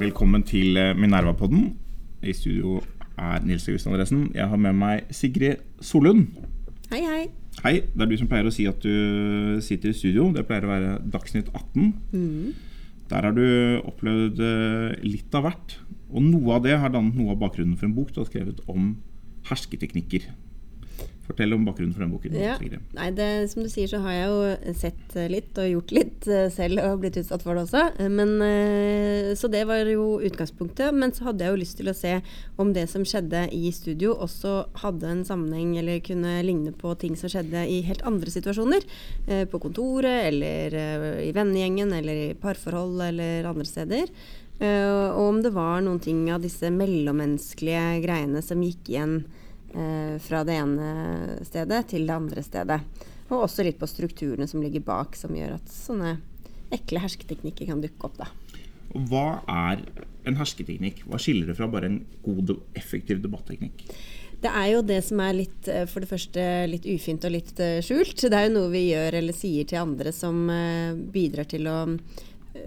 Velkommen til eh, Minerva-podden. I studio er Nils August Andresen. Jeg har med meg Sigrid Solund. Hei, hei. Hei. Det er du som pleier å si at du sitter i studio. Det pleier å være Dagsnytt 18. Der har du opplevd eh, litt av hvert. Og noe av det har dannet noe av bakgrunnen for en bok du har skrevet om hersketeknikker. Fortell om bakgrunnen for den boken. Ja. Nei, det, som du sier, så har jeg jo sett litt og gjort litt eh, selv og blitt utsatt for det også. Eh, Men, eh, så det var jo utgangspunktet. Men så hadde jeg jo lyst til å se om det som skjedde i studio, også hadde en sammenheng eller kunne ligne på ting som skjedde i helt andre situasjoner. Eh, På kontoret eller eh, i vennegjengen eller i parforhold eller andre steder. Eh, Og om det var noen ting av disse mellommenneskelige greiene som gikk igjen eh, fra det ene stedet til det andre stedet. Og også litt på strukturene som ligger bak, som gjør at sånne ekle hersketeknikker kan dukke opp. da. Og Hva er en hersketeknikk? Hva skiller det fra bare en god og effektiv debatteknikk? Det er jo det som er litt, eh, for det første litt ufint og litt eh, skjult. Det er jo noe vi gjør eller sier til andre som eh, bidrar til å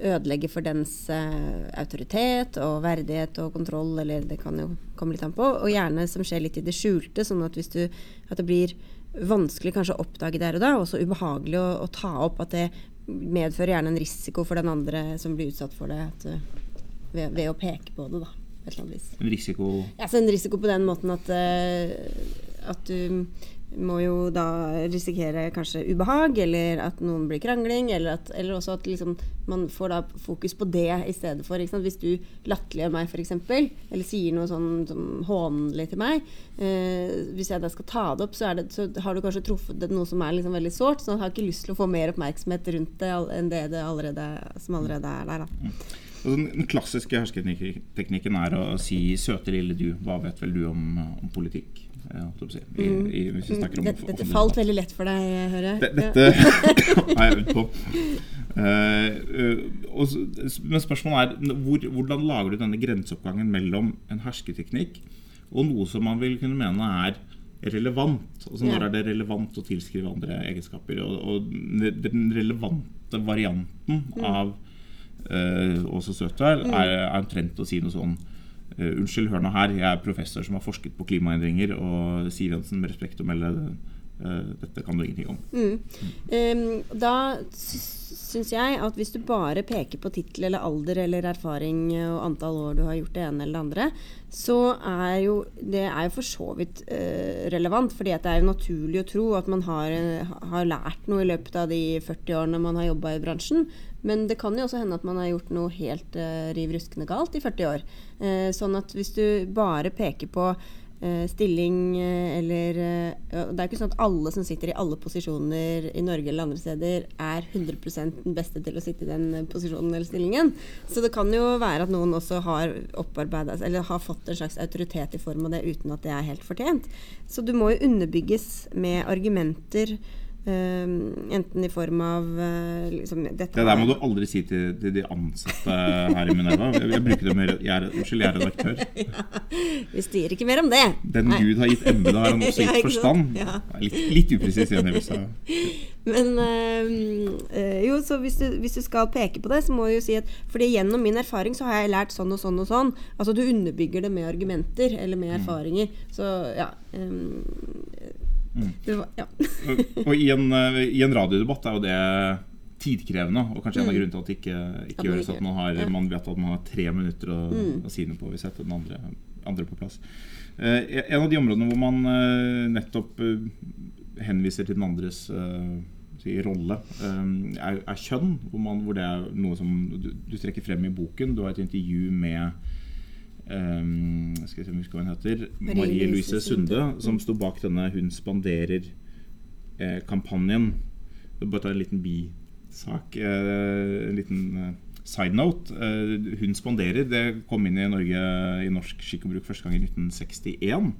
ødelegge for dens eh, autoritet og verdighet og kontroll, eller det kan jo komme litt an på. Og gjerne som skjer litt i det skjulte, sånn at hvis du At det blir vanskelig kanskje å oppdage der og da, og så ubehagelig å, å ta opp at det medfører gjerne en risiko for den andre som blir utsatt for det, at, ved, ved å peke på det, da. På et eller annet vis. En risiko Ja, så en risiko på den måten at, eh, at du må jo da risikere kanskje ubehag, eller at noen blir krangling, eller, at, eller også at liksom man får da fokus på det i stedet for. Hvis du latterliggjør meg, f.eks., eller sier noe sånn, sånn hånlig til meg eh, Hvis jeg da skal ta det opp, så, det, så har du kanskje truffet det noe som er liksom veldig sårt, så jeg har ikke lyst til å få mer oppmerksomhet rundt det enn det, det allerede, som allerede er der. Da. Den klassiske hersketeknikken er å si 'søte lille du', hva vet vel du om, om politikk? eh, jeg si, I, i, vi snakker om Dette, dette falt veldig lett for deg, hører jeg. Dette er jeg øvd på. Eh, eh, og, men spørsmålet er hvor, hvordan lager du denne grenseoppgangen mellom en hersketeknikk og noe som man vil kunne mene er relevant? Altså Når Ja. er det relevant å tilskrive andre egenskaper? Og, og den relevante varianten Mm. av uh, søt du er, er omtrent å si noe sånn eh, Unnskyld, hør nå her. Jeg er professor som har forsket på klimaendringer, og Siv Jensen, med respekt å melde, eh, dette kan du ingenting om. Um, da syns jeg at hvis du bare peker på tittel eller alder eller erfaring og antall år du har gjort det ene eller det andre, så er jo det er jo for så vidt eh, relevant. fordi det er jo naturlig å tro at man har, eh, har lært noe i løpet av de 40 årene man har jobba i bransjen. Men det kan jo også hende at man har gjort noe helt uh, riv ruskende galt i 40 år. Eh, sånn at hvis du bare peker på eh, stilling eh, eller eh, Det er ikke sånn at alle som sitter i alle posisjoner i Norge eller andre steder, er 100 den beste til å sitte i den eh, posisjonen eller stillingen. Så det kan jo være at noen også har opparbeidet eller har fått en slags autoritet i form av det uten at det er helt fortjent. Så du må jo underbygges med argumenter. Eh, enten i form av eh, liksom, dette Det der må du aldri si til, til de ansatte her i Minerva. Jeg, jeg bruker det med Unnskyld, jeg er redaktør. Vi styrer ikke mer om det. Den Nei. Gud har gitt embetet, har han også gitt ja, forstand. Ja. Litt, litt upresis. Jeg, Men øh, øh, jo, så hvis du, hvis du skal peke på det, så må du jo si at Fordi gjennom min erfaring så har jeg lært sånn og sånn og sånn. Altså du underbygger det med argumenter eller med erfaringer. Så ja. øhm, det var, ja. og og i, en, eh, i en radiodebatt er jo det tidkrevende, og kanskje en av Mm. grunnene til at det ikke, ikke gjøres at man, har, ja. man vet at man har tre minutter å, Mm. å si noe på hvis setter den andre, andre på plass. Eh, en av de områdene hvor man eh, nettopp eh, henviser til den andres si, rolle, er, er kjønn. Hvor, man, hvor det er noe som du, du trekker frem i boken. Du har et intervju med eh, skal jeg se om husker hva hun heter Marie Louise Sunde, som sto bak denne Hun spanderer-kampanjen. Vil bare ta en liten bisak. eh, En liten eh, side note. Eh, Hun spanderer det kom inn i Norge i norsk skikk og bruk første gang i 1961.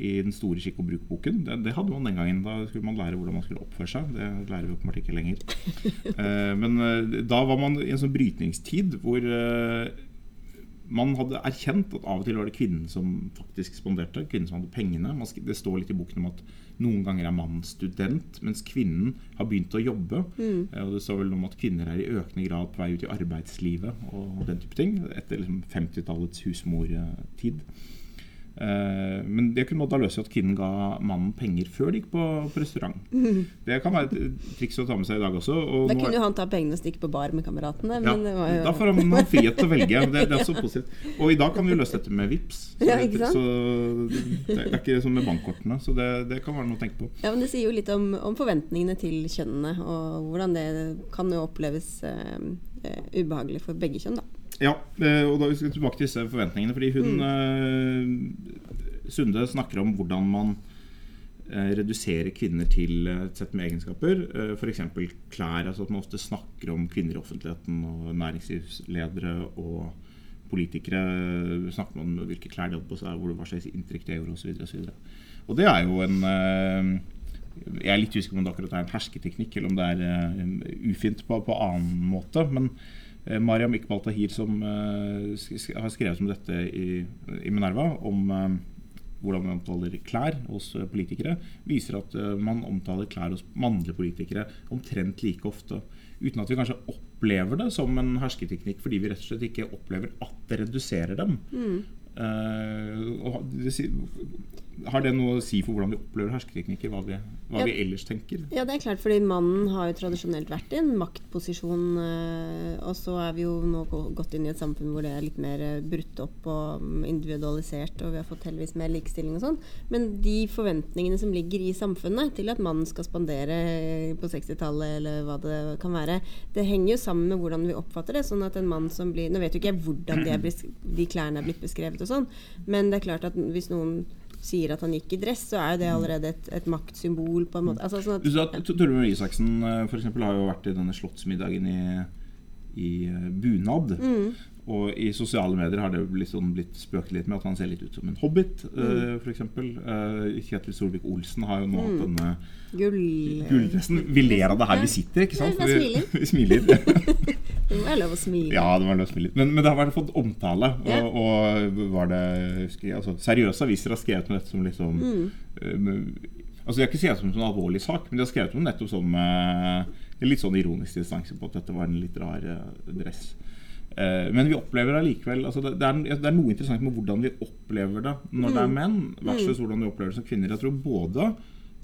I den store skikk og bruk-boken. Det, det hadde man den gangen. Da skulle man lære hvordan man skulle oppføre seg. Det lærer vi åpenbart ikke lenger. Eh, Men eh, da var man i en sånn brytningstid hvor eh, man hadde erkjent at av og til var det kvinnen som faktisk spanderte. Kvinnen som hadde pengene. Det står litt i boken om at noen ganger er mannen student, mens kvinnen har begynt å jobbe. Mm. Og det står vel om at kvinner er i økende grad på vei ut i arbeidslivet og den type ting. Etter liksom 50-tallets husmortid. Eh, men det kunne måtte da løse seg at kvinnen ga mannen penger før de gikk på, på restaurant. Det kan være et triks å ta med seg i dag også. og Da kunne jo han ta pengene og stikke på bar med kameratene. ja, Men det var jo Da får han noen frihet til å velge. Det, det er så positivt. Og i dag kan vi jo løse dette med VIPs Så, Ja, det, så det er ikke som med bankkortene. Så det, det kan være noe å tenke på. Ja, men Det sier jo litt om, om forventningene til kjønnene, og hvordan det kan jo oppleves eh, eh, ubehagelig for begge kjønn. da. Ja, eh, og da skal vi tilbake til disse forventningene. Fordi hun mm. Sunde snakker om hvordan man eh, reduserer kvinner til et sett med egenskaper. F.eks. klær. altså At man ofte snakker om kvinner i offentligheten og næringslivsledere og politikere. Snakker man om hvilke klær de hadde på seg, hva slags inntrykk de gjorde osv. Og, og det er jo en eh, jeg er litt usikker på om det akkurat er en hersketeknikk, eller om det er eh, ufint på, på annen måte. Men eh, Mariam Iqbal Tahir, som eh, har skrevet om dette i, i Minerva, om eh, hvordan man omtaler klær hos eh, politikere, viser at eh, man omtaler klær hos mannlige politikere omtrent like ofte. Uten at vi kanskje opplever det som en hersketeknikk, fordi vi rett og slett ikke opplever at det reduserer dem. Eh, si- har det noe å si for hvordan vi opplever hersketeknikker? Hva vi, hva Ja. vi ellers tenker? Ja, det er klart, fordi mannen har jo tradisjonelt vært i en maktposisjon, eh, og så er vi jo nå gått inn i et samfunn hvor det er litt mer eh, brutt opp og mm, individualisert, og vi har fått heldigvis mer likestilling og sånn. Men de forventningene som ligger i samfunnet til at mannen skal spandere eh, på 60-tallet, eller hva det kan være, det henger jo sammen med hvordan vi oppfatter det. Sånn at en mann som blir Nå vet jo ikke jeg hvordan de, er de klærne er blitt beskrevet og sånn, men det er klart at hvis noen sier at han gikk i dress, så er det allerede et, et maktsymbol. på en måte. Altså, sånn at, Du Torbjørn Isaksen eh, for eksempel, har jo vært i denne slottsmiddagen i, i eh, bunad. Mm. Og i sosiale medier har det blitt, sånn, blitt spøkt litt med at han ser litt ut som en hobbit, Mm. uh, eksempel. Eh, Kjetil Solvik-Olsen har jo nå hatt Mm. denne Gull... gulldressen. Vi ler av det her vi sitter, ikke sant? Ja, vi, vi smiler. Det må lov å smile. Ja, det var lov å smile. Men, men det har vært fått omtale. Og, Ja. og var det jeg altså, Seriøse aviser har skrevet om dette som liksom Mm. uh, Altså De har ikke skrevet om en alvorlig sak, men de har skrevet om nettopp som uh, litt sånn ironisk distanse på at dette var en litt rar eh, dress. Men vi opplever allikevel altså det, det, er, det er noe interessant med hvordan vi opplever det når det er menn, versus hvordan vi opplever det som kvinner. Jeg tror både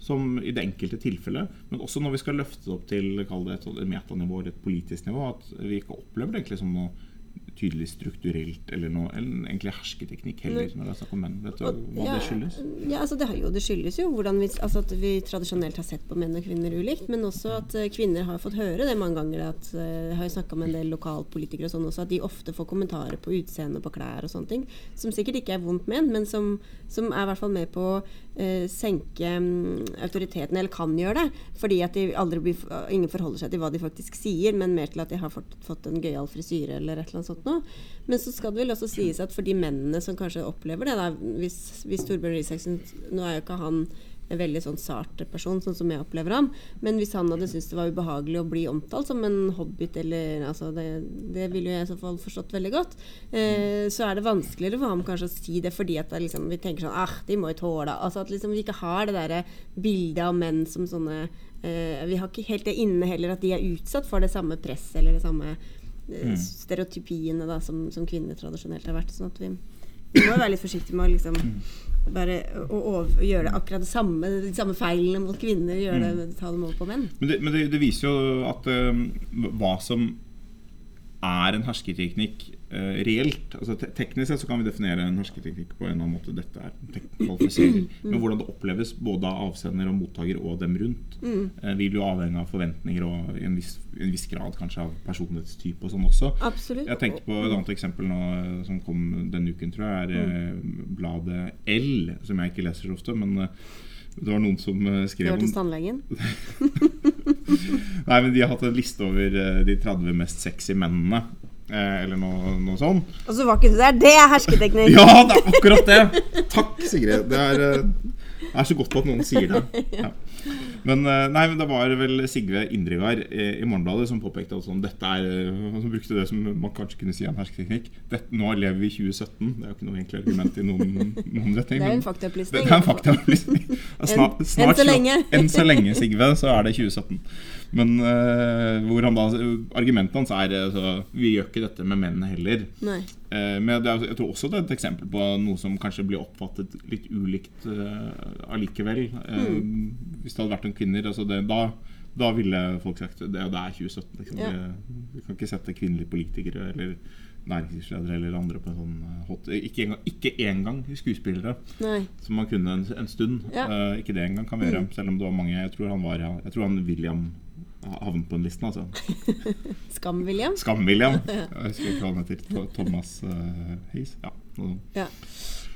som i det enkelte tilfellet, men også når vi skal løfte det opp til kall det et, metanivå eller et politisk nivå, at vi ikke opplever det egentlig som noe tydelig strukturelt eller noe eller egentlig hersketeknikk heller når det er snakk om menn. Vet du hva hva det skyldes? Ja, altså det, jo, det skyldes jo hvordan vi, altså at vi tradisjonelt har sett på menn og kvinner ulikt. Men også at eh, kvinner har fått høre det mange ganger. At, eh, jeg har jo snakka med en del lokalpolitikere og sånn også, at de ofte får kommentarer på utseende på klær og sånne ting. Som sikkert ikke er vondt ment, men som, som er i hvert fall med på å eh, senke mm, autoriteten, eller kan gjøre det. Fordi at blir, ingen forholder seg til hva de faktisk sier, men mer til at de har fått, fått en gøyal frisyre eller et eller annet sånt noe. Men så skal det vel også sies at for de mennene som kanskje opplever det, da, hvis, hvis Torbjørn Risaksen Nå er jo ikke han en veldig sånn sart person, sånn som jeg opplever ham. Men hvis han hadde syntes det var ubehagelig å bli omtalt som en hobbit, eller altså det, det ville jo jeg i så fall forstått veldig godt, eh, så er det vanskeligere for ham kanskje å si det fordi at det liksom, vi tenker sånn ah, de må jo tåle Altså at liksom vi ikke har det derre bildet av menn som sånne eh, Vi har ikke helt det inne heller at de er utsatt for det samme presset eller det samme eh, Mm. stereotypiene da, som, som kvinner tradisjonelt har vært. Sånn at vi, vi må jo være litt forsiktige med å liksom bare å, å gjøre akkurat det samme, de samme feilene mot kvinner, gjøre det, ta dem over på menn. Men det, men det, det viser jo at eh, hva som er en hersketeknikk uh, reelt altså te Teknisk sett så kan vi definere en hersketeknikk på en eller annen måte. Dette er kvalifiserer. kvalifisering. Men hvordan det oppleves både av avsender og mottaker og dem rundt, uh, vil jo avhenge av forventninger og i en viss, en viss grad kanskje av personlighetstype og sånn også. Absolutt. Jeg tenkte på et annet eksempel nå eh, som kom denne uken, tror jeg, er uh, bladet L, som jeg ikke leser så ofte. Men det var noen som skrev om hos tannlegen. Nei, men De har hatt en liste over eh, de 30 mest sexy mennene. Eh, eller noe, noe sånn. Og så var ikke det der. Det er hersketeknikk! Ja, det er akkurat det! Takk, Sigrid. Det er, eh, det er så godt at noen sier det. Ja. Men, eh, nei, men det var vel Sigve Indregard i, i Morgenbladet som påpekte at sånn, dette er eh, Som brukte det som man kanskje kunne si er en hersketeknikk. Nå lever vi i 2017. Det er jo ikke noe egentlig argument i noen, noen retning. Det er en faktaopplysning. Det er en faktaopplysning. Snart, Enn- snart, enn så lenge. Enn så lenge, Sigve, så er det 2017. Men uh, hvor han da argumentet hans er altså, Vi gjør ikke dette med menn heller. Eh, men det er, jeg tror også det er et eksempel på noe som kanskje blir oppfattet litt ulikt uh, allikevel. Mm. Hvis det hadde vært om kvinner altså det, da, da ville folk sagt det, det er 2017. Liksom. Ja. Vi, vi kan ikke sette kvinnelige politikere eller næringslivsledere eller andre på en sånn eh, hot Ikke engang, ikke engang skuespillere, Nei. som man kunne en, en stund. Ja. Uh, ikke det engang kan vi gjøre, mm. Selv om det var mange Jeg tror han var Jeg tror han William havnet på den listen. Altså. Skam-William. Skam-William. Jeg husker ikke hva han heter. Thomas uh, Hayes. Ja. Ja.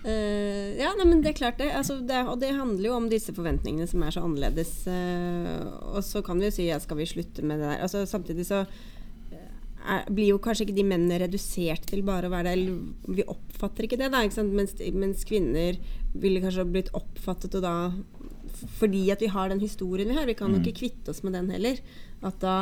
Eh, ja, nei, men det er klart det. Altså, det. Og det handler jo om disse forventningene som er så annerledes. Uh, og så kan vi jo si ja, skal vi slutte med det der. Altså, samtidig så eh, er, blir jo kanskje ikke de mennene redusert til bare å være det. Eller vi oppfatter ikke det, da. Ikke? Mens, mens kvinner ville kanskje blitt oppfattet og da fordi at vi har den historien vi har. Vi kan jo ikke kvitte oss med den heller. At da,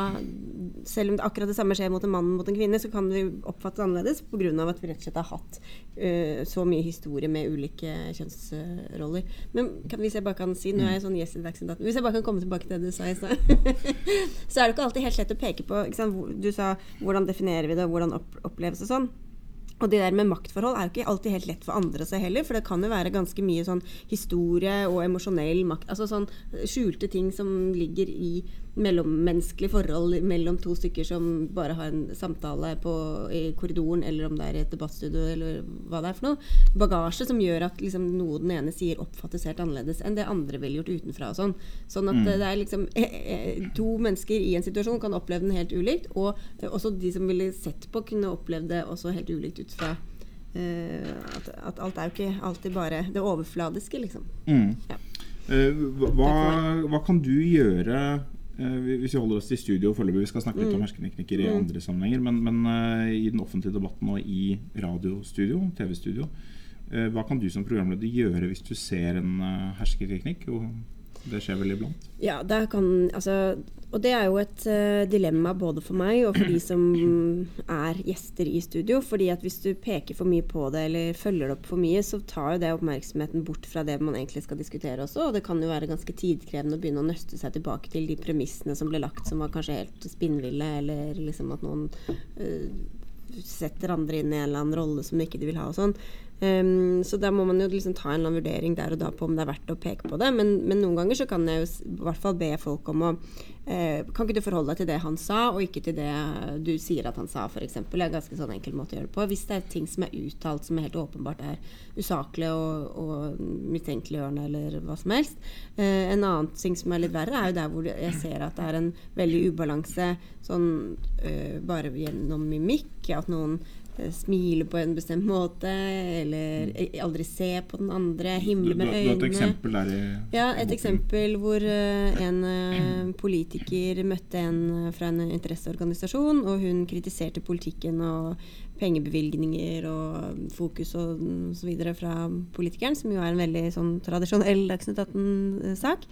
selv om det akkurat det samme skjer mot en mann mot en kvinne, så kan vi oppfatte det annerledes pga. at vi rett og slett har hatt uh, så mye historie med ulike kjønnsroller. Men hvis jeg bare kan si Nå er jeg sånn yes in Dagsnytt 18. Hvis jeg bare kan komme tilbake til det du sa i stad, så er det ikke alltid helt lett å peke på. Du sa hvordan definerer vi det, og hvordan opp, oppleves det sånn. Og det der med maktforhold er jo ikke alltid helt lett for andre å se heller, for det kan jo være ganske mye sånn historie og emosjonell makt. Altså sånn skjulte ting som ligger i mellommenneskelige forhold mellom to stykker som bare har en samtale på, i korridoren, eller om det er i et debattstudio, eller hva det er for noe. Bagasje som gjør at liksom, noe den ene sier, oppfattes helt annerledes enn det andre ville gjort utenfra. og Sånn Sånn at det er liksom eh, eh, To mennesker i en situasjon kan oppleve den helt ulikt, og eh, også de som ville sett på, kunne opplevd det også helt ulikt ut fra uh, at, at alt er jo ikke alltid bare det overfladiske, liksom. Mm. Ja. Eh, hva, hva kan du gjøre eh, hvis vi holder oss til studio foreløpig? Vi skal snakke litt om hersketeknikker i andre sammenhenger. Men, men eh, i den offentlige debatten og i radiostudio, TV-studio, eh, hva kan du som programleder gjøre hvis du ser en hersketeknikk? Det skjer vel iblant? Ja, det kan, altså, og det er jo et uh, dilemma både for meg og for de som er gjester i studio. fordi at hvis du peker for mye på det eller følger det opp for mye, så tar jo det oppmerksomheten bort fra det man egentlig skal diskutere også. Og det kan jo være ganske tidkrevende å begynne å nøste seg tilbake til de premissene som ble lagt, som var kanskje helt spinnville, eller liksom at noen uh, setter andre inn i en eller annen rolle som ikke de vil ha og sånn. Ehm, så da må man jo liksom ta en eller annen vurdering der og da på om det er verdt å peke på det. Men, men noen ganger så kan jeg jo i hvert fall be folk om å eh, Kan ikke du forholde deg til det han sa, og ikke til det du sier at han sa, f.eks. Det er en ganske sånn enkel måte å gjøre det på. Hvis det er ting som er uttalt som helt åpenbart er usaklige og, og mistenkeliggjørende eller hva som helst. Eh, en annen ting som er litt verre, er jo der hvor jeg ser at det er en veldig ubalanse sånn eh, bare gjennom mimikk. At noen eh, smiler på en bestemt måte, eller eh, aldri se på den andre, himle med øynene. du har et eksempel der i Ja, et eksempel hvor eh, en eh, politiker møtte en fra en interesseorganisasjon, og hun kritiserte politikken og pengebevilgninger og fokus og så videre fra politikeren, som jo er en veldig sånn tradisjonell Dagsnytt 18-sak.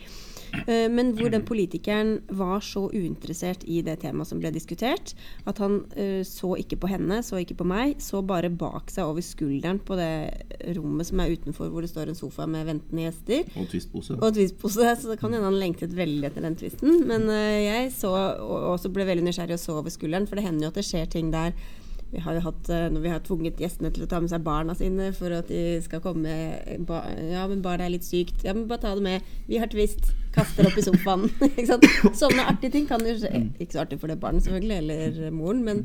Eh, Men hvor den politikeren var så uinteressert i det temaet som ble diskutert, at han eh, så ikke på henne, så ikke på meg, så bare bak seg over skulderen på det rommet som er utenfor, hvor det står en sofa med ventende gjester. Og tvistpose. Og så det kan hende han lengtet veldig etter den tvisten. Men eh, jeg så, og også ble veldig nysgjerrig og så over skulderen, for det hender jo at det skjer ting der. Vi har jo hatt, når vi har tvunget gjestene til å ta med seg barna sine for at de skal komme Ja, men barnet er litt sykt. Ja, men bare ta det med. Vi har twist. Kaster opp i sofaen. ikke sant? Sånne artige ting kan jo skje. Ikke så artig for det barnet, selvfølgelig, eller moren, men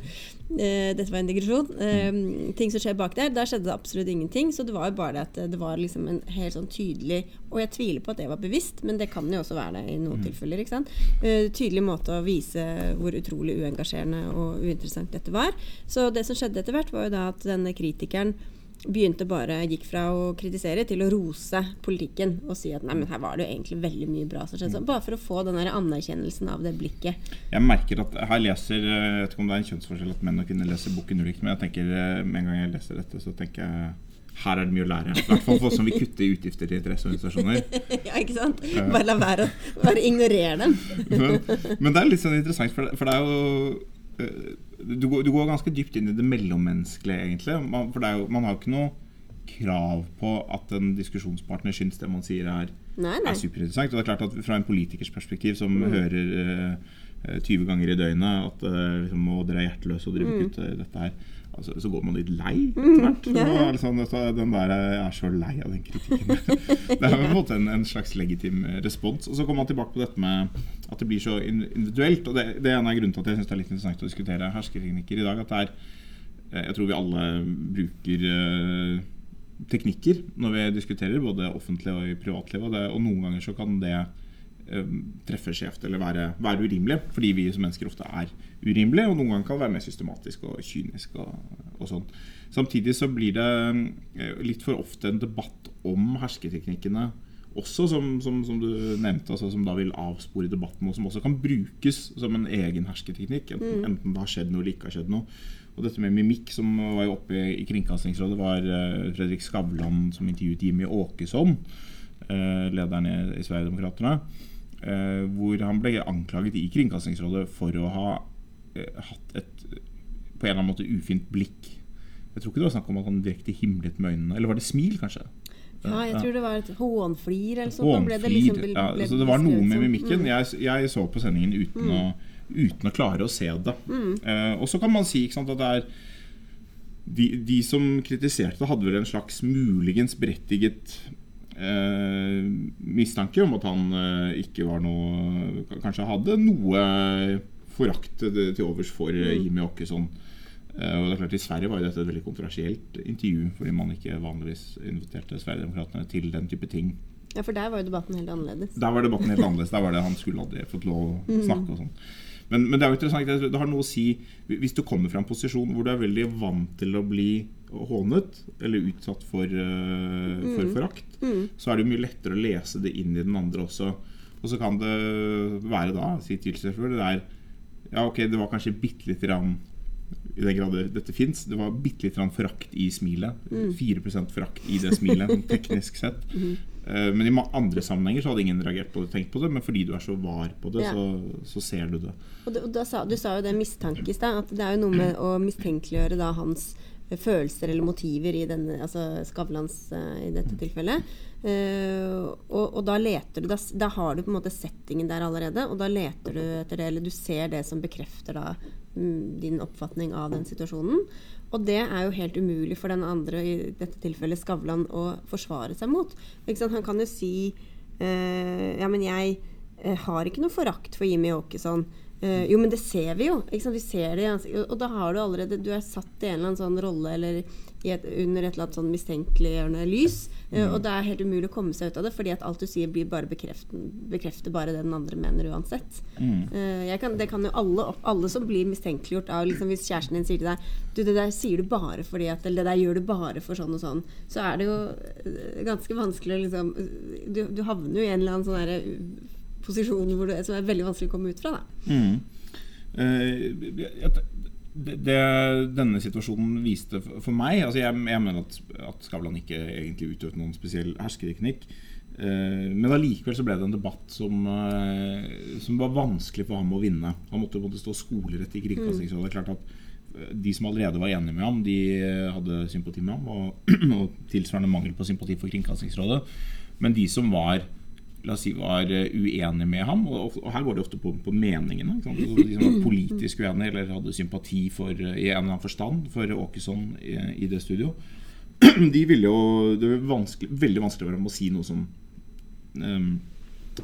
eh, dette var en digresjon. Eh, ting som skjer bak der, der skjedde det absolutt ingenting. Så det var jo bare det at det var liksom en helt sånn tydelig Og jeg tviler på at det var bevisst, men det kan jo også være det i noen tilfeller. ikke sant? Eh, tydelig måte å vise hvor utrolig uengasjerende og uinteressant dette var. Så det som skjedde etter hvert, var jo da at denne kritikeren begynte bare, gikk fra å kritisere til å rose politikken og si at nei, men her var det jo egentlig veldig mye bra som skjedde. Så Bare for å få den der anerkjennelsen av det blikket. Jeg merker at her leser eh, Jeg vet ikke om det er en kjønnsforskjell at menn og kvinner leser boken ulikt, men jeg tenker eh, med en gang jeg leser dette, så tenker jeg her er det mye å lære. I hvert fall for oss som vil kutte utgifter til interesseorganisasjoner. ja, ikke sant? Bare la være å ignorere dem. men, men, det er litt sånn interessant, for det, for det er jo eh, du går, du går, ganske dypt inn i det mellommenneskelige, egentlig. Man, for jo, man har jo ikke noe krav på at en diskusjonspartner syns det man sier er, er superinteressant. Og det er klart at Fra en politikers perspektiv, som mm. hører uh, eh, 20 eh, ganger i døgnet at uh, liksom, dere er hjerteløse og driver mm. ut dette her altså, så går man litt lei etter hvert. Mm, ja, liksom, den der, Jeg er så lei av den kritikken. det er på en måte en, en, slags legitim respons. Og så kommer man tilbake på dette med at det blir så individuelt. Og det, det er en av grunnene til at jeg syns det er litt interessant å diskutere hersketeknikker i dag. At det er eh, Jeg tror vi alle bruker uh, teknikker når vi diskuterer, både offentlig og i privatlivet. Og, det, og noen ganger så kan det Eh, treffe skjevt eller være, være urimelig. Fordi vi som mennesker ofte er urimelige, og noen ganger kan være mer systematisk og kynisk. Og, og sånn. Samtidig så blir det eh, litt for ofte en debatt om hersketeknikkene også, som, som, som du nevnte, altså, som da vil avspore debatten, og som også kan brukes som en egen hersketeknikk. Enten, mm. enten det har skjedd noe eller ikke har skjedd noe. Og dette med mimikk, som var jo oppe i Kringkastingsrådet, var uh, Fredrik Skavlan som intervjuet Jimmy Åkesson, lederen i Sverigedemokraterna. Eh, hvor han ble anklaget i Kringkastingsrådet for å ha eh, hatt et på en eller annen måte ufint blikk. Jeg tror ikke det var snakk om at han direkte himlet med øynene. Eller var det smil, kanskje? Ja, jeg tror det var et hånflir eller sånt. Hånflir, det, liksom, ble, ja, så det var noe med mimikken. Mm. Jeg, jeg, så på sendingen uten, mm. å, uten å, klare å se det. Mm. Uh, og så kan man si sant, at det er de, de, som kritiserte, hadde vel en slags muligens berettiget mistanke om at han eh, ikke var noe Kanskje hadde noe forakt til overs for eh, mm. Jimmy Åkesson. Eh, og det er klart I Sverige var jo dette et veldig kontroversielt intervju, fordi man ikke vanligvis inviterte Sverigedemokraterna til den type ting. Ja, For der var jo debatten helt annerledes. Der var debatten helt annerledes. Der var det han skulle aldri fått lov å mm. snakke og sånn. Men, men, det er jo interessant, det har noe å si hvis du kommer fra en posisjon hvor du er veldig vant til å bli hånet eller utsatt for, uh, for mm. forakt, mm. så er det mye lettere å lese det inn i den andre også. Og så kan det være da, si til seg selvfølgelig, det er Ja, ok, det var kanskje bitte lite grann i den grad dette fins. Det var bitte litt forakt i smilet. Mm. 4% forakt i det smilet, teknisk sett. Mm. Uh, men i andre sammenhenger så hadde ingen reagert på det, tenkt på det. Men fordi du er så var på det, ja. så, så, ser du det. Og, det, og sa, Du sa jo det mistanke i stad. At det er jo noe med å mistenkeliggjøre da hans følelser eller motiver i denne, altså Skavlans uh, i dette tilfellet. Uh, og, og, da leter du da, da, har du på en måte settingen der allerede, og da leter du etter det, eller du ser det som bekrefter da um, din oppfatning av den situasjonen. Og det er jo helt umulig for den andre, i dette tilfellet Skavlan, å forsvare seg mot. Han kan jo si eh, Ja, men jeg har ikke noe forakt for Jimmy Åkesson. Uh, jo, men det ser vi jo. Vi ser det, og da har du allerede Du er satt i en eller annen sånn rolle eller et, under et eller annet sånn mistenkeliggjørende lys. Uh, mm. Og det er helt umulig å komme seg ut av det, fordi at alt du sier, blir bare bekrefter bare det den andre mener uansett. Mm. Uh, kan, det kan jo alle, alle som blir mistenkeliggjort av liksom, Hvis kjæresten din sier til deg Du, det der sier du bare fordi at Eller det der gjør du bare for sånn og sånn. Så er det jo ganske vanskelig å liksom du, du havner jo i en eller annen sånn herre posisjon det, som er veldig vanskelig å komme ut fra. Mm. Uh, det, det, denne situasjonen viste for meg altså Jeg, jeg mener at, at Skavlan ikke egentlig utøvde noen spesiell hersketeknikk. Uh, men allikevel så ble det en debatt som, uh, som, var vanskelig for ham å vinne. Han måtte, måtte stå skolerett i Kringkastingsrådet. Mm. Klart at de som allerede var enige med ham, de hadde sympati med ham. Og, og tilsvarende mangel på sympati for Kringkastingsrådet. Men de som var la oss si, var eh, uenig med ham. Og, her går det ofte på, på meningene. Altså, de som var politisk uenige eller hadde sympati for, eh, i en eller annen forstand for Åkesson i, i det studio. De ville jo, Det var vanskelig, veldig vanskelig for dem å si noe som um,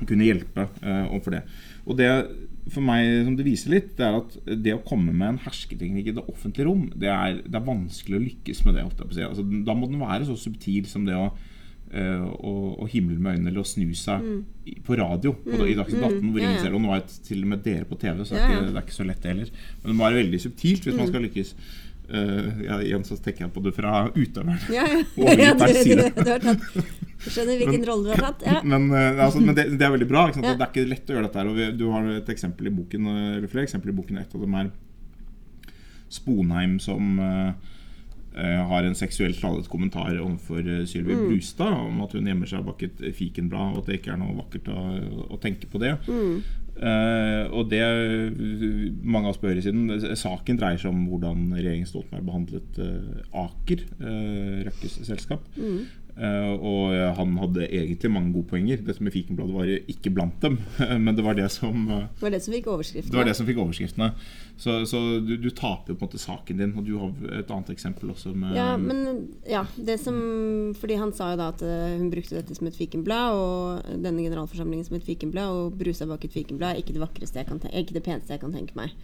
kunne hjelpe uh, overfor det. Og det for meg som det viser litt, det er at det å komme med en hersketeknikk i det offentlige rom, det er, det er vanskelig å lykkes med det. Altså, da må den være så subtil som det å og, og himle med øynene eller å snu seg mm. på radio på, mm. i Dagsnytt 18. Mm. hvor ingen ser Og nå er det til og med dere på TV, så det er, ikke, det er ikke så lett det heller. Men det må være veldig subtilt hvis man mm. skal lykkes. Uh, ja, igjen så tenker jeg på det fra utøveren. Ja, ja. ja du, du, du, skjønner hvilken rolle du har tatt. Ja. Men, uh, altså, men det, det, er veldig bra. Det er ikke lett å gjøre dette her. Og vi, du har et eksempel i boken, eller flere eksempler i boken. Et av dem er Sponheim som eh, har en seksuelt ladet kommentar overfor uh, Sylvi Mm. Brustad om at hun gjemmer seg bak et fikenblad, og at det ikke er noe vakkert å, å tenke på det. Mm. Uh, og det mange av oss på høyresiden Saken dreier seg om hvordan regjeringen Stoltenberg behandlet uh, Aker, uh, Røkkes selskap. Mm. Eh, og han hadde egentlig mange gode poenger. Det som i fikenbladet var ikke blant dem, men det var det som eh, Det var det som fikk overskriftene? det var det som fikk overskriftene. Så, så du, du taper på en måte saken din. Og du har et annet eksempel også med Ja, men ja, det som Fordi han sa jo da at eh, hun brukte dette som et fikenblad, og denne generalforsamlingen som et fikenblad, og brusa bak et fikenblad er ikke det vakreste jeg kan tenke, ikke det peneste jeg kan tenke meg.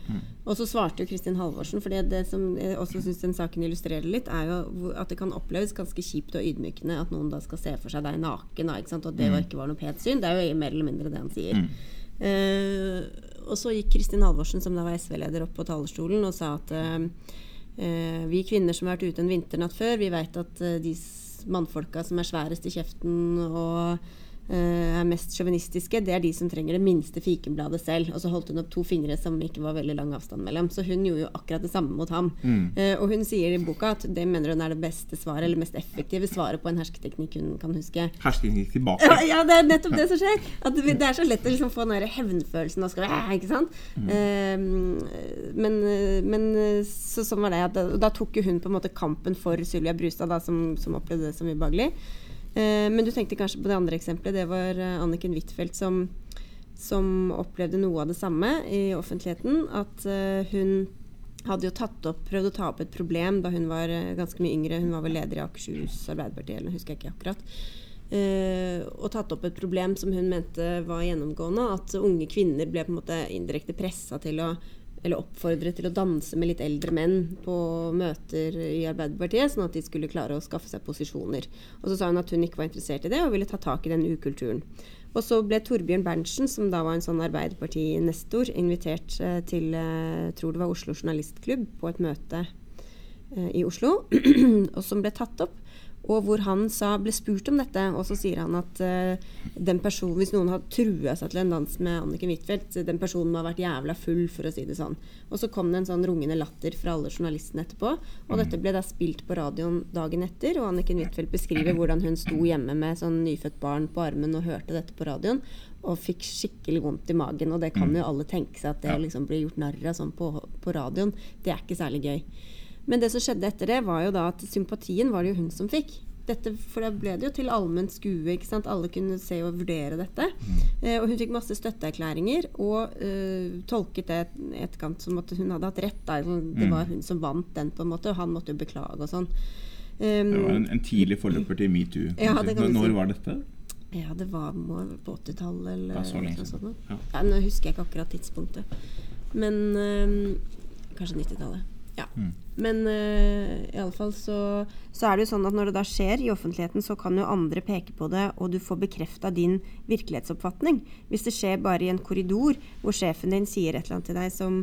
Og så svarte jo Kristin Halvorsen, for det som jeg også syns den saken illustrerer litt, er jo at det kan oppleves ganske kjipt og ydmykende at noen da skal se for seg deg naken, da, ikke sant? og at det jo ikke var noe pent syn. Det er jo mer eller mindre det han sier. Eh, og så gikk Kristin Halvorsen, som da var SV-leder, opp på talerstolen og sa at eh, vi kvinner som har vært ute en vinternatt før, vi veit at uh, de mannfolka som er sværest i kjeften og er mest sjåvinistiske, det er de som trenger det minste fikenbladet selv. Og så holdt hun opp to fingre som ikke var veldig lang avstand mellom. Så hun gjorde jo akkurat det samme mot ham. Eh, og hun sier i boka at det mener hun er det beste svaret, eller mest effektive svaret på en hersketeknikk hun kan huske. Hersketeknikk tilbake. Ja, ja, det er nettopp det som skjer. At det, er så lett å liksom få den hevnfølelsen. Skal, ja, ikke sant? Ehm, men, men så sånn var det. Da, da tok jo hun på en måte kampen for Sylvia Brustad, da, som, som opplevde det som ubehagelig. Eh, men du tenkte kanskje på det andre eksempelet. Det var eh, Anniken Huitfeldt som, som opplevde noe av det samme i offentligheten. At eh, hun hadde jo tatt opp, prøvd å ta opp et problem da hun var ganske mye yngre. Hun var vel leder i Akershus Arbeiderparti, eller husker jeg ikke akkurat. Og tatt opp et problem som hun mente var gjennomgående. At unge kvinner ble på en måte indirekte pressa til å eller oppfordret til å danse med litt eldre menn på møter i Arbeiderpartiet, sånn at de skulle klare å skaffe seg posisjoner. Og så sa hun at hun ikke var interessert i det, og ville ta tak i den ukulturen. Og så ble Torbjørn Berntsen, som da var en sånn Arbeiderparti-nestor, invitert eh, til eh, tror det var Oslo Journalistklubb på et møte eh, i Oslo, og som ble tatt opp. Og hvor han sa, ble spurt om dette, og så sier han at uh, den personen, hvis noen har trua seg til en dans med Anniken Huitfeldt, den personen må ha vært jævla full, for å si det sånn. Og så kom det en sånn rungende latter fra alle journalistene etterpå. Og dette ble da spilt på radioen dagen etter, og Anniken Huitfeldt beskriver hvordan hun sto hjemme med sånn nyfødt barn på armen og hørte dette på radioen, og fikk skikkelig vondt i magen. Og det kan jo alle tenke seg, at det liksom blir gjort narr av sånn på, på radioen, det er ikke særlig gøy. Men det som skjedde etter det, var jo da at sympatien var det jo hun som fikk. Dette, for da ble det jo til allment skue. ikke sant? Alle kunne se og vurdere dette. Eh, og hun fikk masse støtteerklæringer, og eh, tolket det i etterkant som at hun hadde hatt rett. Da. Sånn, Det var hun som vant den, på en måte, og han måtte jo beklage og sånn. Um, Det var en, en tidlig forløper til metoo. Ja, det Når var dette? ja, det var på 80-tallet eller Ja, så lenge noe sånt. Ja. Ja, nå husker jeg ikke akkurat tidspunktet. Men um, kanskje 90-tallet. Ja. Mm. Men uh, i alle fall så, så er det jo sånn at når det da skjer i offentligheten, så kan jo andre peke på det, og du får bekrefta din virkelighetsoppfatning. Hvis det skjer bare i en korridor hvor sjefen din sier et eller annet til deg som,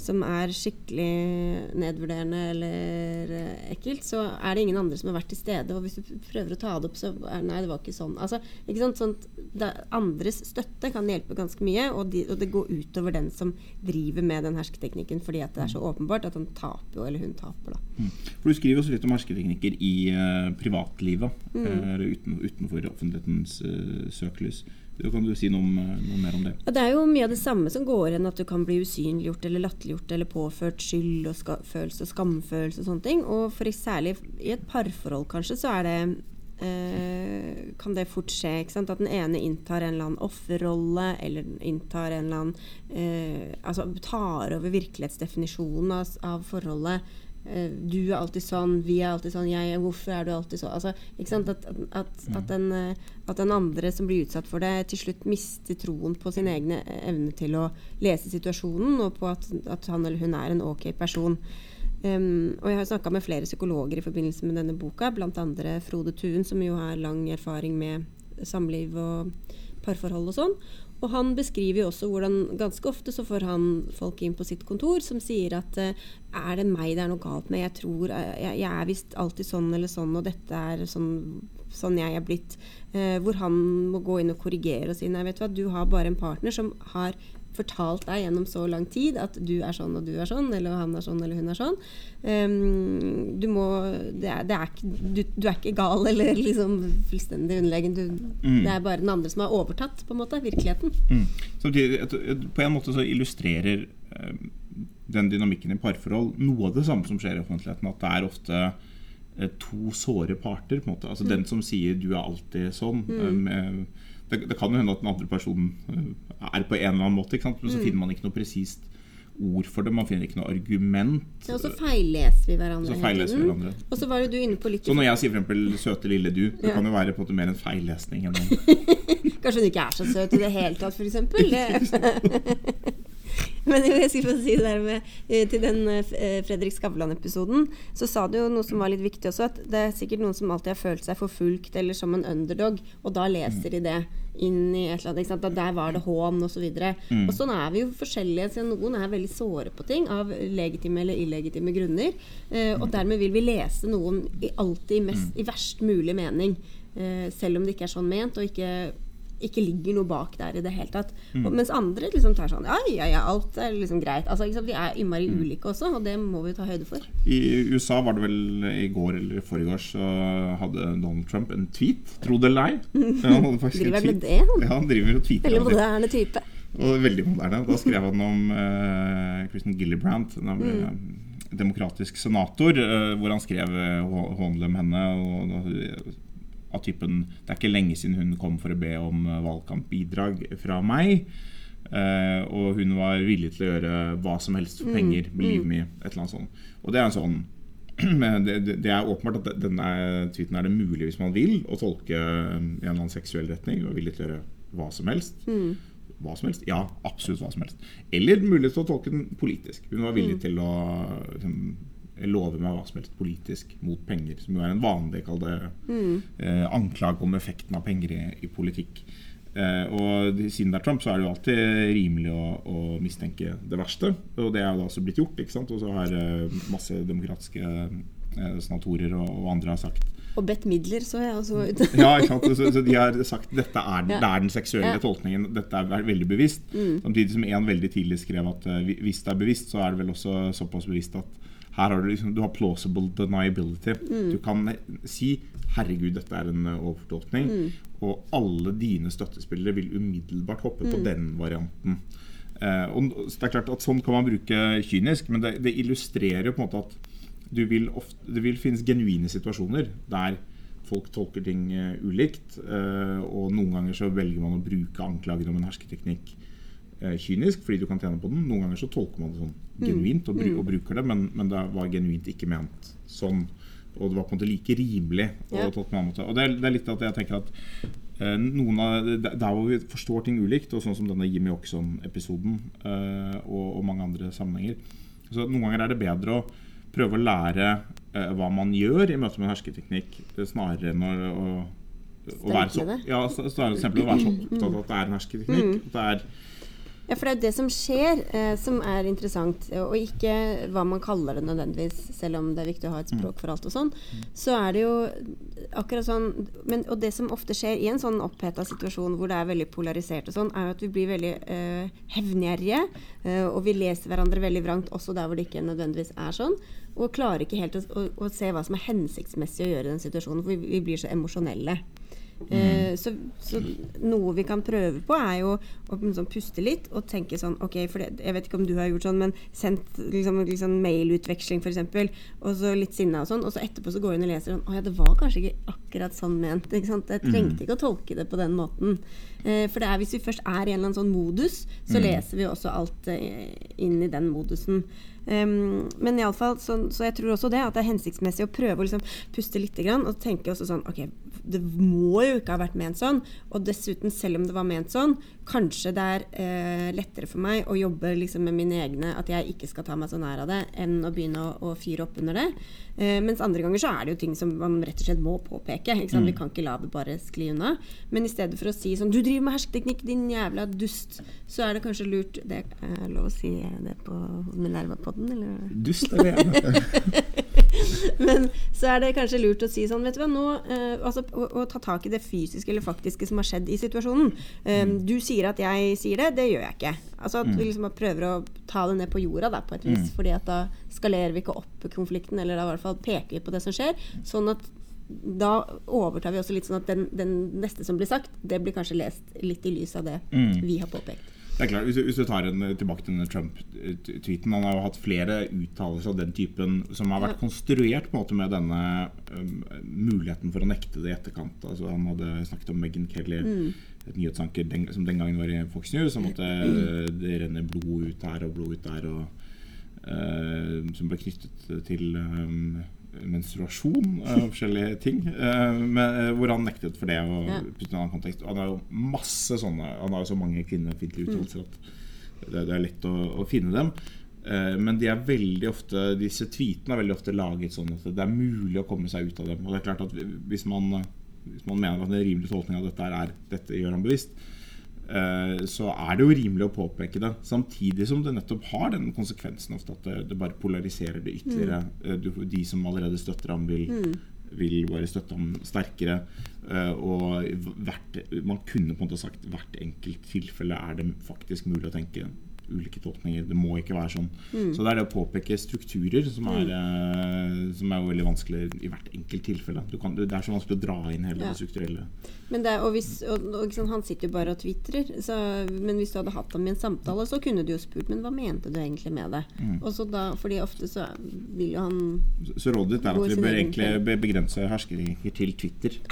som er skikkelig nedvurderende eller eh, ekkelt, så er det ingen andre som har vært til stede. Og hvis du prøver å ta det opp, så er Nei, det var ikke sånn. Altså, ikke sant? Sånt, det, andres støtte kan hjelpe ganske mye, og, de, og det går utover den som driver med den hersketeknikken, fordi at det er så åpenbart at han taper jo, eller hun taper, da. Mm. For Du skriver også litt om hersketeknikker i uh, privatlivet, Mm. uh, uten, utenfor offentlighetens uh, søkelys. Da kan du si noe, eh, noe mer om det? Ja, det er jo mye av det samme som går igjen, at du kan bli usynliggjort eller latterliggjort eller påført skyld og følelse og skamfølelse og sånne ting. Og for særlig i et parforhold kanskje, så er det eh, kan det fort skje at den ene inntar en eller annen offerrolle, eller inntar en eller annen eh, Altså tar over virkelighetsdefinisjonen av, av forholdet. Eh, du er alltid sånn, vi er alltid sånn, jeg, hvorfor er du alltid sånn? Altså, ikke sant? At, at, at, den, eh, at den andre som blir utsatt for det, til slutt mister troen på sin egne eh, evne til å lese situasjonen, og på at, han eller hun er en ok person. Um, og jeg har snakka med flere psykologer i forbindelse med denne boka, bl.a. Frode Thun, som jo har lang erfaring med samliv og parforhold og sånn. Og han beskriver jo også hvordan ganske ofte så får han folk inn på sitt kontor som sier at eh, er det meg det er noe galt med? Jeg tror eh, jeg, jeg er visst alltid sånn eller sånn, og dette er sånn, sånn jeg er blitt. Eh, hvor han må gå inn og korrigere og si nei, vet du hva, du har bare en partner som har fortalt deg gjennom så lang tid at du er sånn og du er sånn, eller han er sånn eller hun er sånn. Um, du må det er, det er ikke, du, du, er ikke gal eller liksom fullstendig underlegen. Du, mm. Det er bare den andre som har overtatt på en måte, virkeligheten. Mm. Samtidig, på en måte så illustrerer uh, den dynamikken i parforhold noe av det samme som skjer i offentligheten. At det er ofte uh, to såre parter. på en måte Altså mm. Den som sier 'du er alltid sånn'. Um, det, det, kan jo hende at den andre personen eh, er på en eller annen måte, men så mm. finner man ikke noe presist ord for det. Man finner ikke noe argument. Ja, og så feilleser vi hverandre. Så feilleser vi hverandre. Og så var jo du inne på litt Så når jeg sier f.eks. 'søte lille du', det ja. kan jo være på en måte mer en feillesning. Kanskje hun ikke er så søt i det hele tatt, f.eks. Men jeg skulle si det der med, eh, til den eh, Fredrik Skavlan-episoden, så sa du jo noe som var litt viktig også, at det er sikkert noen som alltid har følt seg forfulgt eller som en underdog, og da leser de det inn i et eller annet. Ikke sant? Der var det hån osv. Og, mm. og sånn er vi jo forskjellige. Så noen er veldig såre på ting av legitime eller illegitime grunner. Eh, og dermed vil vi lese noen i, alltid i, mest, i verst mulig mening. Eh, selv om det ikke er sånn ment, og ikke ikke ligger noe bak der i det hele tatt. Mm. mens andre liksom tar sånn Ja, ja, ja, alt er liksom greit. Altså, liksom, vi er innmari mm. ulike også, og det må vi ta høyde for. I USA var det vel i går eller i forrige år så hadde Donald Trump en tweet, tro det eller ei. han med det? han. Ja, han driver og tweeter. Veldig moderne type. Og veldig moderne. Da skrev han om uh, Kristen Gillibrand. Den mm. Demokratisk senator, uh, hvor han skrev uh, henne. og av typen Det er ikke lenge siden hun kom for å be om eh, valgkampbidrag fra meg. Uh, og hun var villig til å gjøre hva som helst for mm, penger. Mm. Believe me. Et eller annet sånt. Og det er en sånn det, det, er åpenbart at denne tweeten er det mulig hvis man vil å tolke i en eller annen seksuell retning og villig til å gjøre hva som helst. Mm. Hva som helst? Ja, absolutt hva som helst. Eller mulig til å tolke den politisk. Hun var villig mm. til å liksom, love meg hva som helst politisk mot penger, som jo er en vanlig det, mm. eh, anklage om effekten av penger i, i politikk. Eh, og siden det er Trump, så er det jo alltid rimelig å, å mistenke det verste. Og det er jo da også blitt gjort. ikke sant? Og så har eh, masse demokratiske eh, senatorer og, og, andre har sagt og bedt midler, så jeg også ut. ja, ikke sant? Så, så, de har sagt dette er, ja. det er den seksuelle ja. tolkningen. Dette er veldig bevisst. Mm. Samtidig som en veldig tidlig skrev at uh, hvis det er bevisst, så er det vel også såpass bevisst at her har du, liksom, du har plausible deniability. Mm. Du kan si 'herregud, dette er en eh, overfortolkning', mm. og alle dine støttespillere vil umiddelbart hoppe mm. på den varianten. Eh, og det er klart at Sånn kan man bruke kynisk, men det, det illustrerer jo på en måte at vil ofte, det vil finnes genuine situasjoner der folk tolker ting uh, ulikt. Eh, og noen ganger så velger man å bruke anklagen om en hersketeknikk kynisk fordi du kan tjene på den. Noen ganger så tolker man det sånn genuint og, br og, bruker det, men, men, det var genuint ikke ment sånn. Og det var på en måte like rimelig å tolke annen måte. Og det er, det er, litt at jeg tenker at eh, noen av, Der hvor vi forstår ting ulikt, og sånn som denne Jimmy Oxon-episoden eh, og, og, mange andre sammenhenger Så Noen ganger er det bedre å prøve å lære eh, hva man gjør i møte med hersketeknikk, snarere enn å, å, å være så, ja, snarere å være så opptatt av at det er en hersketeknikk. Mm. At det er ja, for det er jo det som skjer, eh, som er interessant. Og ikke hva man kaller det nødvendigvis, selv om det er viktig å ha et språk for alt og sånn. Så er det jo akkurat sånn men, Og det som ofte skjer i en sånn oppheta situasjon hvor det er veldig polarisert og sånn, er jo at vi blir veldig eh, hevngjerrige. Eh, og vi leser hverandre veldig vrangt også der hvor det ikke nødvendigvis er sånn. Og klarer ikke helt å, å, å se hva som er hensiktsmessig å gjøre i den situasjonen, for vi, vi blir så emosjonelle. Mm. så, så, noe vi kan prøve på, er jo å liksom, puste litt og tenke sånn OK, for det, jeg vet ikke om du har gjort sånn, men sendt liksom, liksom mailutveksling f.eks., og så litt sinna og sånn, og så etterpå så går hun og leser sånn Å ja, det var kanskje ikke akkurat sånn ment. Ikke sant? Jeg trengte mm. ikke å tolke det på den måten. Eh, for det er hvis vi først er i en eller annen sånn modus, så mm. leser vi også alt eh, inn i den modusen. Um, men iallfall, så, så jeg tror også det at det er hensiktsmessig å prøve å liksom puste litt og tenke også sånn OK, det må jo ikke ha vært ment sånn. Og dessuten, selv om det var ment sånn, kanskje det er eh, lettere for meg å jobbe liksom, med mine egne, at jeg ikke skal ta meg så nær av det, enn å begynne å, å fyre opp under det. Eh, mens andre ganger så er det jo ting som man rett og slett må påpeke. Mm. Vi kan ikke la det bare skli unna. Men i stedet for å si sånn 'Du driver med hersketeknikk, din jævla dust', så er det kanskje lurt Det er lov å si det på Minerva-podden, eller? Dust er det gjerne. Men så er det kanskje lurt å si sånn Vet du hva, nå eh, altså, å, å, ta tak i det fysiske eller faktiske som har skjedd i situasjonen. Um, du sier at jeg sier det, det gjør jeg ikke. Altså At vi liksom prøver å ta det ned på jorda da, på et vis. Mm. fordi at da skalerer vi ikke opp konflikten, eller da i hvert fall peker vi på det som skjer. Sånn at da overtar vi også litt sånn at den, den, neste som blir sagt, det blir kanskje lest litt i lys av det mm. vi har påpekt. Det er klart, Hvis, hvis du tar en, tilbake til Trump-tweeten Han har jo hatt flere uttalelser av den typen som har vært konstruert på en måte med denne um, muligheten for å nekte det i etterkant. Altså, han hadde snakket om Meghan Kelly, mm. et nyhetsanker den, som den gangen var i Fox News. Som måtte mm. det renne blod ut her og blod ut der. Og, uh, som ble knyttet til um, menstruasjon og uh, forskjellige ting. Men, uh, hvor han nektet for det. Og, ja. en annen kontekst. Han har jo masse sånne Han har jo så mange kvinnefiendtlige mm. uttalelser at det, det, er lett å, å finne dem. Men de er veldig ofte disse tweetene er veldig ofte laget sånn at det er mulig å komme seg ut av dem. Og det er klart at Hvis man, hvis man mener at en rimelig tolkning av dette er dette gjør han bevisst, Eh, så er det jo rimelig å påpeke det. Samtidig som det nettopp har den konsekvensen ofte at det, det bare polariserer det ytterligere. Mm. Eh, de som allerede støtter ham, vil, mm. vil bare støtte ham sterkere. Eh, og hvert, man kunne på en måte sagt hvert enkelt tilfelle er det faktisk mulig å tenke ulike tolkninger. Det må ikke være sånn. Mm. Så det er det å påpeke strukturer som er, mm. som er veldig vanskelig i hvert enkelt tilfelle. Kan, det er så vanskelig å dra inn hele ja. det strukturelle. Men det, og hvis, og, og, sånn, han sitter jo bare og tvitrer. Men hvis du hadde hatt ham i en samtale, så kunne du jo spurt Men hva mente du egentlig med det? Mm. Og så da, fordi ofte så vil jo han Så, så rådet ditt er at vi bør egentlig begrense herskeringer til Twitter?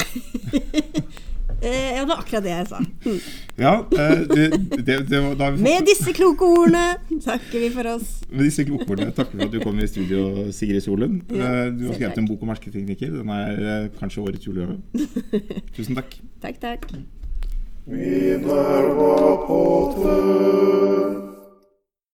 Eh, ja, det var akkurat det jeg sa. Mm. Ja, eh, det, det, det, fått... Med disse kloke ordene takker vi for oss. Med disse kloke ordene takker vi for at du kom i studio, Sigrid Solund. Ja, eh, du har skrevet en bok om hersketeknikker. Den er kanskje årets julegave. Tusen takk. Takk, takk. Minerva-podden.